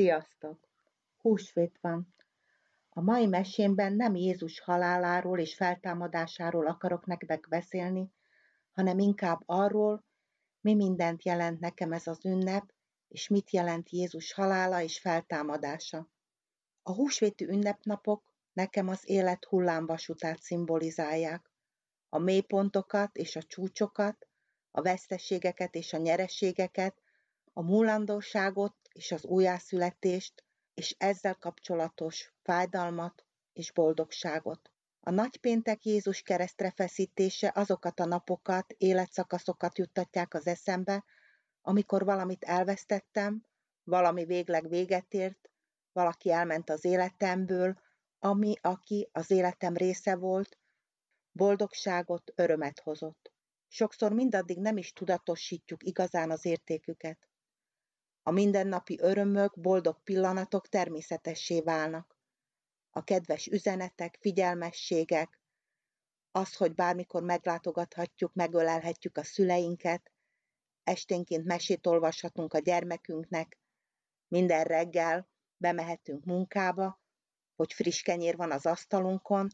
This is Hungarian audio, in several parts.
Sziasztok! Húsvét van. A mai mesémben nem Jézus haláláról és feltámadásáról akarok nektek beszélni, hanem inkább arról, mi mindent jelent nekem ez az ünnep, és mit jelent Jézus halála és feltámadása. A húsvéti ünnepnapok nekem az élet hullámvasutát szimbolizálják. A mélypontokat és a csúcsokat, a veszteségeket és a nyereségeket, a múlandóságot és az újjászületést, és ezzel kapcsolatos fájdalmat és boldogságot. A nagypéntek Jézus keresztre feszítése azokat a napokat, életszakaszokat juttatják az eszembe, amikor valamit elvesztettem, valami végleg véget ért, valaki elment az életemből, ami, aki az életem része volt, boldogságot, örömet hozott. Sokszor mindaddig nem is tudatosítjuk igazán az értéküket. A mindennapi örömök, boldog pillanatok természetessé válnak. A kedves üzenetek, figyelmességek, az, hogy bármikor meglátogathatjuk, megölelhetjük a szüleinket, esténként mesét olvashatunk a gyermekünknek, minden reggel bemehetünk munkába, hogy friss kenyér van az asztalunkon,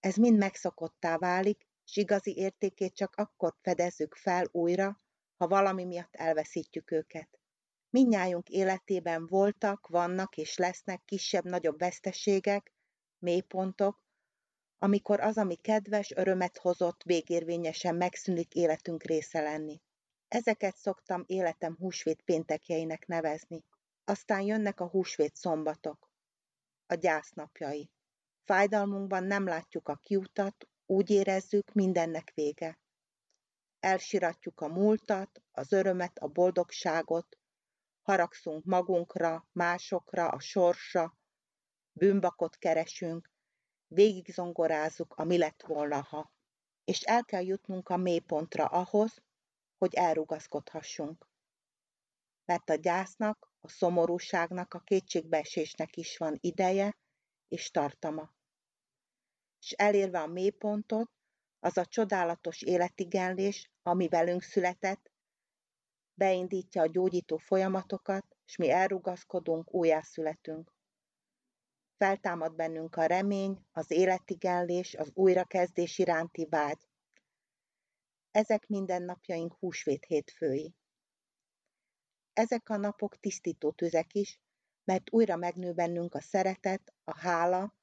ez mind megszokottá válik, és igazi értékét csak akkor fedezzük fel újra, ha valami miatt elveszítjük őket. Mindnyájunk életében voltak, vannak és lesznek kisebb-nagyobb veszteségek, mélypontok, amikor az, ami kedves, örömet hozott, végérvényesen megszűnik életünk része lenni. Ezeket szoktam életem húsvét péntekjeinek nevezni. Aztán jönnek a húsvét szombatok, a gyásznapjai. Fájdalmunkban nem látjuk a kiutat, úgy érezzük, mindennek vége. Elsiratjuk a múltat, az örömet, a boldogságot, haragszunk magunkra, másokra, a sorsra, bűnbakot keresünk, végigzongorázzuk a mi lett volna, ha. És el kell jutnunk a mélypontra ahhoz, hogy elrugaszkodhassunk. Mert a gyásznak, a szomorúságnak, a kétségbeesésnek is van ideje és tartama. És elérve a mélypontot, az a csodálatos életigenlés, ami velünk született, beindítja a gyógyító folyamatokat, és mi elrugaszkodunk, újjászületünk. Feltámad bennünk a remény, az életigenlés, az újrakezdés iránti vágy. Ezek mindennapjaink húsvét hétfői. Ezek a napok tisztító tüzek is, mert újra megnő bennünk a szeretet, a hála,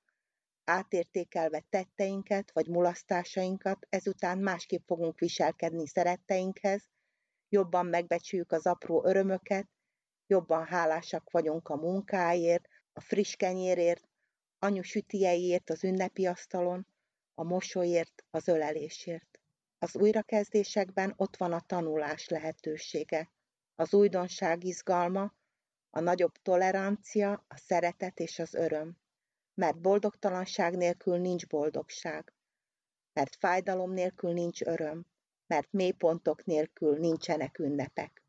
átértékelve tetteinket vagy mulasztásainkat, ezután másképp fogunk viselkedni szeretteinkhez, jobban megbecsüljük az apró örömöket, jobban hálásak vagyunk a munkáért, a friss kenyérért, anyu sütieiért az ünnepi asztalon, a mosolyért, az ölelésért. Az újrakezdésekben ott van a tanulás lehetősége, az újdonság izgalma, a nagyobb tolerancia, a szeretet és az öröm. Mert boldogtalanság nélkül nincs boldogság. Mert fájdalom nélkül nincs öröm mert mélypontok nélkül nincsenek ünnepek.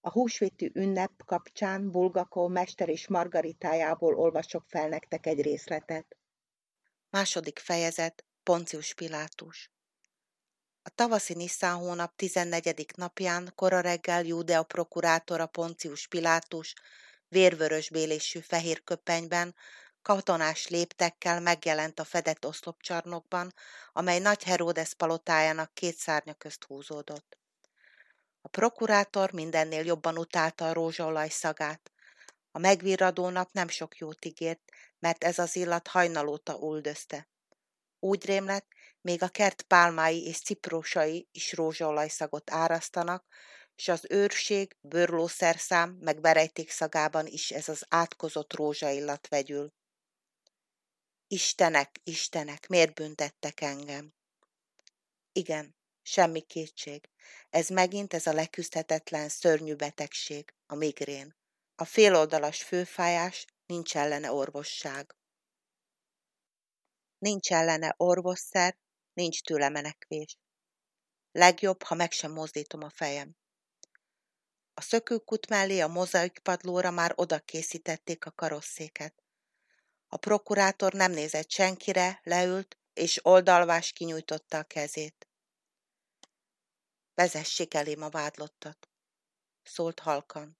A húsvéti ünnep kapcsán Bulgakó Mester és Margaritájából olvasok fel nektek egy részletet. Második fejezet Poncius Pilátus A tavaszi Nisztán hónap 14. napján kora reggel Júdea prokurátora Poncius Pilátus vérvörös bélésű fehér köpenyben katonás léptekkel megjelent a fedett oszlopcsarnokban, amely nagy Heródesz palotájának két szárnya közt húzódott. A prokurátor mindennél jobban utálta a rózsaolaj szagát. A megvirradó nap nem sok jót ígért, mert ez az illat hajnalóta üldözte. Úgy rémlett, még a kert pálmái és ciprósai is rózsaolajszagot árasztanak, és az őrség, bőrlószerszám meg berejték szagában is ez az átkozott rózsaillat vegyül. Istenek, Istenek, miért büntettek engem? Igen, semmi kétség. Ez megint ez a leküzdhetetlen, szörnyű betegség, a migrén. A féloldalas főfájás, nincs ellene orvosság. Nincs ellene orvosszer, nincs tőle menekvés. Legjobb, ha meg sem mozdítom a fejem. A szökőkút mellé a mozaik padlóra már oda készítették a karosszéket. A prokurátor nem nézett senkire, leült, és oldalvás kinyújtotta a kezét. Vezessék elém a vádlottat, szólt halkan.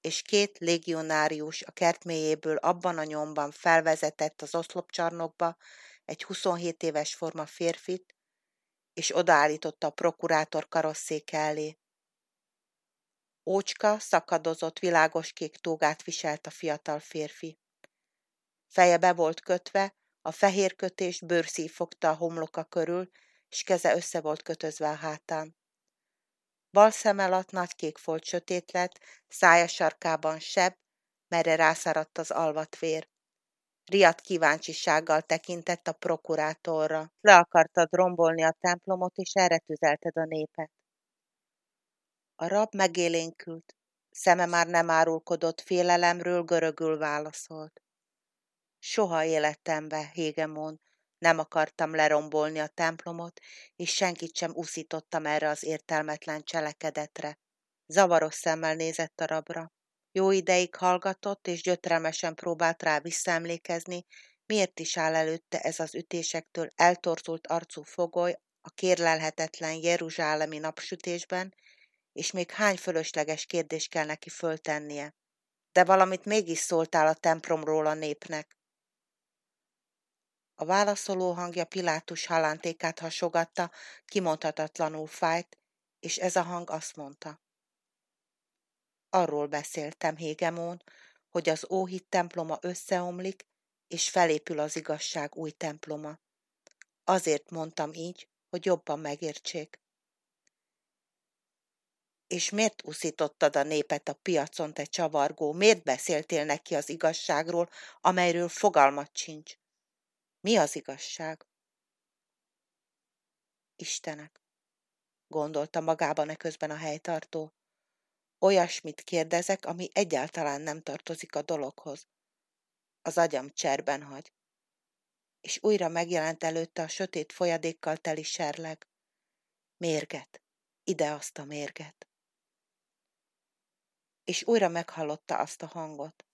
és két légionárius a kert mélyéből abban a nyomban felvezetett az oszlopcsarnokba egy 27 éves forma férfit, és odaállította a prokurátor karosszék elé. Ócska, szakadozott, világoskék tógát viselt a fiatal férfi. Feje be volt kötve, a fehér kötés bőrszív fogta a homloka körül, és keze össze volt kötözve a hátán. Bal szem alatt nagykék folt sötét lett, szája sarkában seb, merre rászaradt az alvat vér. Riad kíváncsisággal tekintett a prokurátorra. Le akartad rombolni a templomot, és erre tüzelted a népet. A rab megélénkült. Szeme már nem árulkodott félelemről, görögül válaszolt. Soha életembe, Hégemon, nem akartam lerombolni a templomot, és senkit sem uszítottam erre az értelmetlen cselekedetre. Zavaros szemmel nézett a rabra. Jó ideig hallgatott, és gyötrelmesen próbált rá visszaemlékezni, miért is áll előtte ez az ütésektől eltorzult arcú fogoly a kérlelhetetlen jeruzsálemi napsütésben, és még hány fölösleges kérdés kell neki föltennie. De valamit mégis szóltál a templomról a népnek. A válaszoló hangja Pilátus halántékát hasogatta, kimondhatatlanul fájt, és ez a hang azt mondta. Arról beszéltem, Hégemón, hogy az óhit temploma összeomlik, és felépül az igazság új temploma. Azért mondtam így, hogy jobban megértsék. És miért uszítottad a népet a piacon, te csavargó? Miért beszéltél neki az igazságról, amelyről fogalmat sincs? Mi az igazság? Istenek, gondolta magában e közben a helytartó. Olyasmit kérdezek, ami egyáltalán nem tartozik a dologhoz. Az agyam cserben hagy. És újra megjelent előtte a sötét folyadékkal teli serleg. Mérget, ide azt a mérget. És újra meghallotta azt a hangot.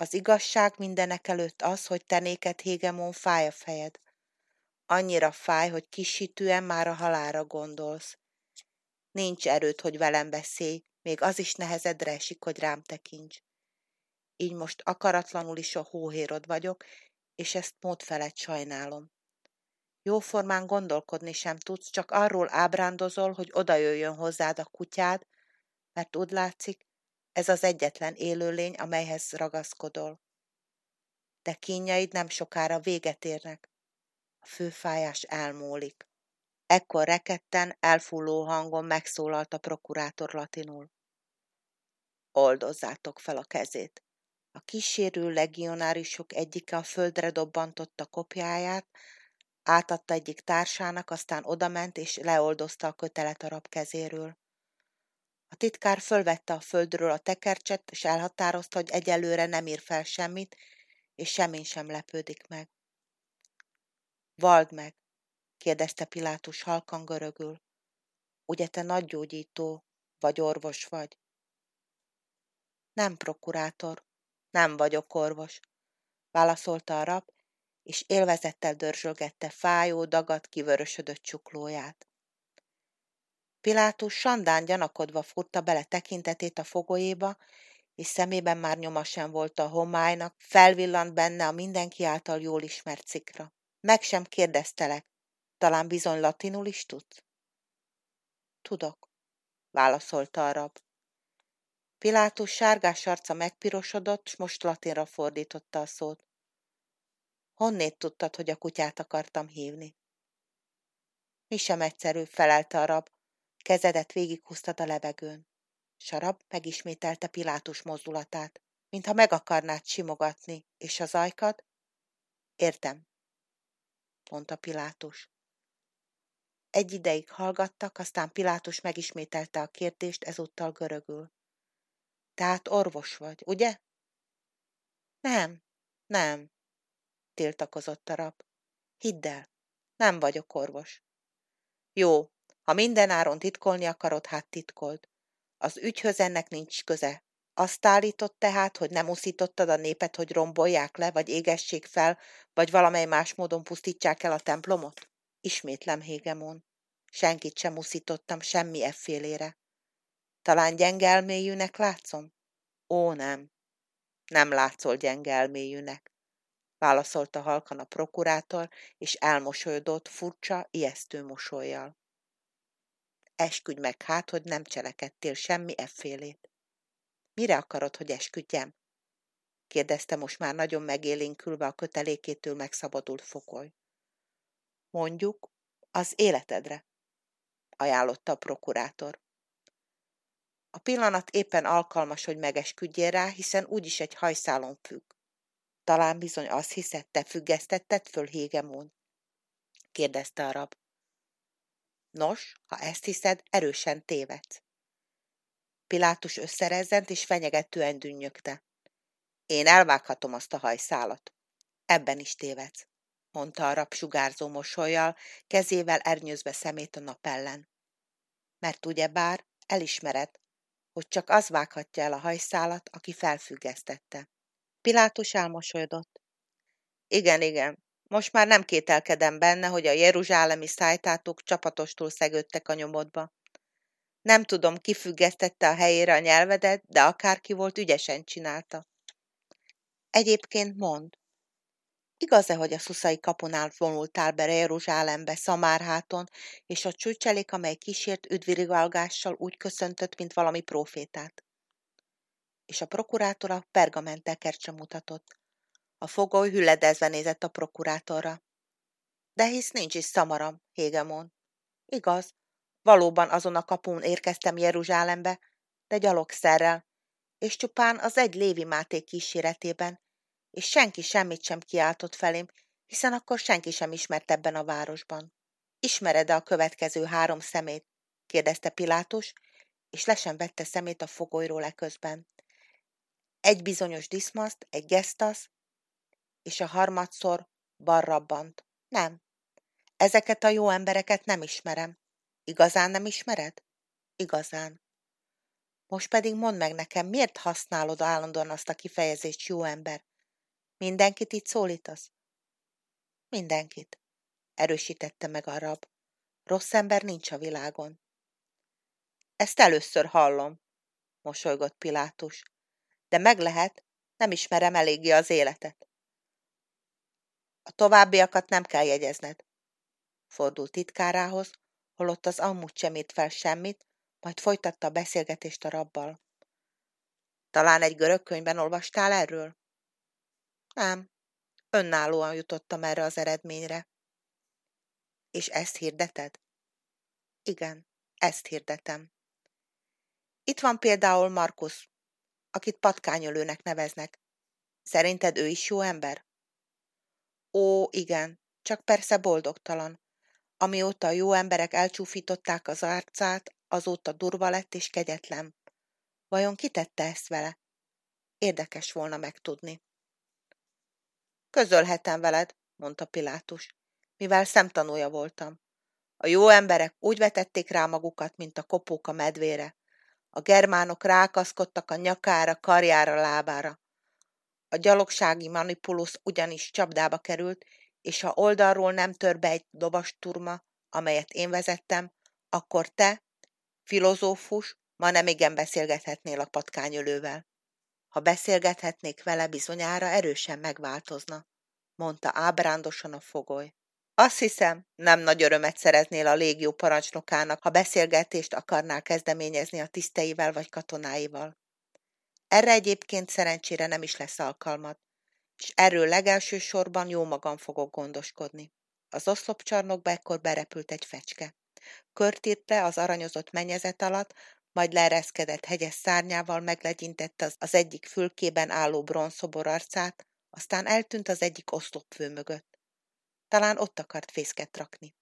Az igazság mindenek előtt az, hogy te néked Hégemon fáj a fejed. Annyira fáj, hogy kisítően már a halára gondolsz. Nincs erőd, hogy velem beszélj, még az is nehezedre esik, hogy rám tekints. Így most akaratlanul is a hóhérod vagyok, és ezt mód felett sajnálom. Jóformán gondolkodni sem tudsz, csak arról ábrándozol, hogy oda jöjjön hozzád a kutyád, mert úgy látszik, ez az egyetlen élőlény, amelyhez ragaszkodol. De kínjaid nem sokára véget érnek. A főfájás elmúlik. Ekkor reketten, elfulló hangon megszólalt a prokurátor latinul. Oldozzátok fel a kezét. A kísérő legionárisok egyike a földre dobbantotta kopjáját, átadta egyik társának, aztán odament és leoldozta a kötelet a rab kezéről. A titkár fölvette a földről a tekercset, és elhatározta, hogy egyelőre nem ír fel semmit, és semmin sem lepődik meg. Vald meg, kérdezte Pilátus halkan görögül. Ugye te nagy gyógyító, vagy orvos vagy? Nem, prokurátor, nem vagyok orvos, válaszolta a rab, és élvezettel dörzsölgette fájó, dagat, kivörösödött csuklóját. Pilátus sandán gyanakodva furta bele tekintetét a fogolyéba, és szemében már nyoma sem volt a homálynak, felvillant benne a mindenki által jól ismert cikra. Meg sem kérdeztelek, talán bizony latinul is tudsz? Tudok, válaszolta a rab. Pilátus sárgás arca megpirosodott, s most latinra fordította a szót. Honnét tudtad, hogy a kutyát akartam hívni? Mi sem egyszerű, felelte a rab. Kezedet végighúztad a levegőn. Sarab megismételte Pilátus mozdulatát, mintha meg akarnád simogatni, és az ajkad? Értem, mondta Pilátus. Egy ideig hallgattak, aztán Pilátus megismételte a kérdést ezúttal görögül. Tehát orvos vagy, ugye? Nem, nem, tiltakozott a rab. Hidd el, nem vagyok orvos. Jó, ha mindenáron titkolni akarod, hát titkold. Az ügyhöz ennek nincs köze. Azt állított tehát, hogy nem uszítottad a népet, hogy rombolják le, vagy égessék fel, vagy valamely más módon pusztítsák el a templomot? Ismétlem, Hégemon. Senkit sem uszítottam semmi effélére. Talán gyenge látszom? Ó, nem. Nem látszol gyenge válaszolta halkan a prokurátor, és elmosolyodott furcsa, ijesztő mosolyjal. Esküdj meg hát, hogy nem cselekedtél semmi effélét. Mire akarod, hogy esküdjem? kérdezte most már nagyon megélénkülve a kötelékétől megszabadult fokoly. Mondjuk, az életedre, ajánlotta a prokurátor. A pillanat éppen alkalmas, hogy megesküdjél rá, hiszen úgyis egy hajszálon függ. Talán bizony azt hiszed, te függesztetted föl Hégemón? kérdezte a rab. Nos, ha ezt hiszed, erősen tévedsz. Pilátus összerezzent és fenyegetően dünnyögte. Én elvághatom azt a hajszálat. Ebben is tévedsz, mondta a rab sugárzó mosolyjal, kezével ernyőzve szemét a nap ellen. Mert ugyebár elismered, hogy csak az vághatja el a hajszálat, aki felfüggesztette. Pilátus elmosolyodott. Igen, igen, most már nem kételkedem benne, hogy a jeruzsálemi szájtátok csapatostul szegődtek a nyomodba. Nem tudom, ki függesztette a helyére a nyelvedet, de akárki volt, ügyesen csinálta. Egyébként mond, igaz-e, hogy a szuszai kaponál vonultál be Jeruzsálembe Szamárháton, és a csúcselék, amely kísért üdvirigalgással úgy köszöntött, mint valami profétát? És a prokurátor a pergamentekercse mutatott. A fogoly hüledezve nézett a prokurátorra. De hisz nincs is szamaram, Hégemon. Igaz, valóban azon a kapun érkeztem Jeruzsálembe, de gyalogszerrel, és csupán az egy Lévi Máté kíséretében, és senki semmit sem kiáltott felém, hiszen akkor senki sem ismert ebben a városban. Ismered-e a következő három szemét? kérdezte Pilátus, és le sem vette szemét a fogolyról eközben. Egy bizonyos diszmaszt, egy gesztasz, és a harmadszor barrabbant. Nem. Ezeket a jó embereket nem ismerem. Igazán nem ismered? Igazán. Most pedig mondd meg nekem, miért használod állandóan azt a kifejezést jó ember? Mindenkit itt szólítasz? Mindenkit, erősítette meg a rab. Rossz ember nincs a világon. Ezt először hallom, mosolygott Pilátus. De meg lehet, nem ismerem eléggé az életet. A továbbiakat nem kell jegyezned. Fordult titkárához, holott az amúgy sem írt fel semmit, majd folytatta a beszélgetést a rabbal. Talán egy görög könyvben olvastál erről? Nem. Önállóan jutottam erre az eredményre. És ezt hirdeted? Igen, ezt hirdetem. Itt van például Markus, akit patkányölőnek neveznek. Szerinted ő is jó ember? Ó, igen, csak persze boldogtalan. Amióta a jó emberek elcsúfították az arcát, azóta durva lett és kegyetlen. Vajon kitette ezt vele? Érdekes volna megtudni. Közölhetem veled, mondta Pilátus, mivel szemtanúja voltam. A jó emberek úgy vetették rá magukat, mint a kopók a medvére. A germánok rákaszkodtak a nyakára, karjára, lábára. A gyalogsági manipulusz ugyanis csapdába került, és ha oldalról nem tör be egy lovasturma, amelyet én vezettem, akkor te, filozófus, ma nem igen beszélgethetnél a patkányölővel. Ha beszélgethetnék vele, bizonyára erősen megváltozna, mondta ábrándosan a fogoly. Azt hiszem, nem nagy örömet szereznél a légió parancsnokának, ha beszélgetést akarnál kezdeményezni a tiszteivel vagy katonáival. Erre egyébként szerencsére nem is lesz alkalmad, és erről legelső sorban jó magam fogok gondoskodni. Az oszlopcsarnokba ekkor berepült egy fecske. Körtírte az aranyozott menyezet alatt, majd leereszkedett hegyes szárnyával meglegyintette az egyik fülkében álló bronzszobor arcát, aztán eltűnt az egyik oszlopfő mögött. Talán ott akart fészket rakni.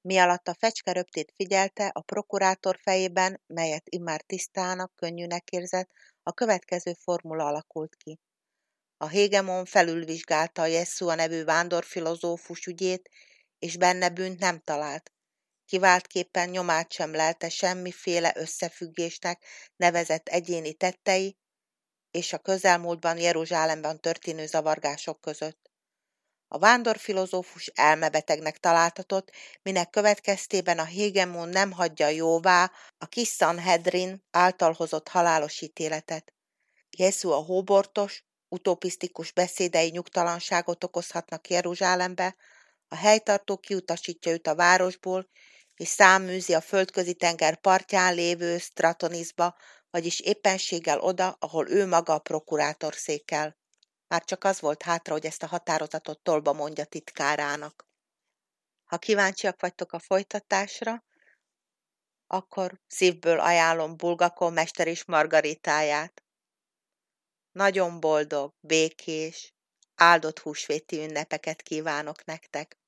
Mi alatt a fecske röptét figyelte, a prokurátor fejében, melyet immár tisztának, könnyűnek érzett, a következő formula alakult ki. A Hégemon felülvizsgálta a Jeszua nevű vándorfilozófus ügyét, és benne bűnt nem talált. Kiváltképpen nyomát sem lelte semmiféle összefüggésnek nevezett egyéni tettei és a közelmúltban Jeruzsálemben történő zavargások között. A vándorfilozófus elmebetegnek találtatott, minek következtében a Hégemon nem hagyja jóvá a kis Sanhedrin által hozott halálos ítéletet. Jézu a hóbortos, utopisztikus beszédei nyugtalanságot okozhatnak Jeruzsálembe, a helytartó kiutasítja őt a városból, és száműzi a földközi tenger partján lévő Stratonisba, vagyis éppenséggel oda, ahol ő maga a prokurátor székel. Már csak az volt hátra, hogy ezt a határozatot tolba mondja titkárának. Ha kíváncsiak vagytok a folytatásra, akkor szívből ajánlom Bulgakon Mester és Margaritáját. Nagyon boldog, békés, áldott húsvéti ünnepeket kívánok nektek!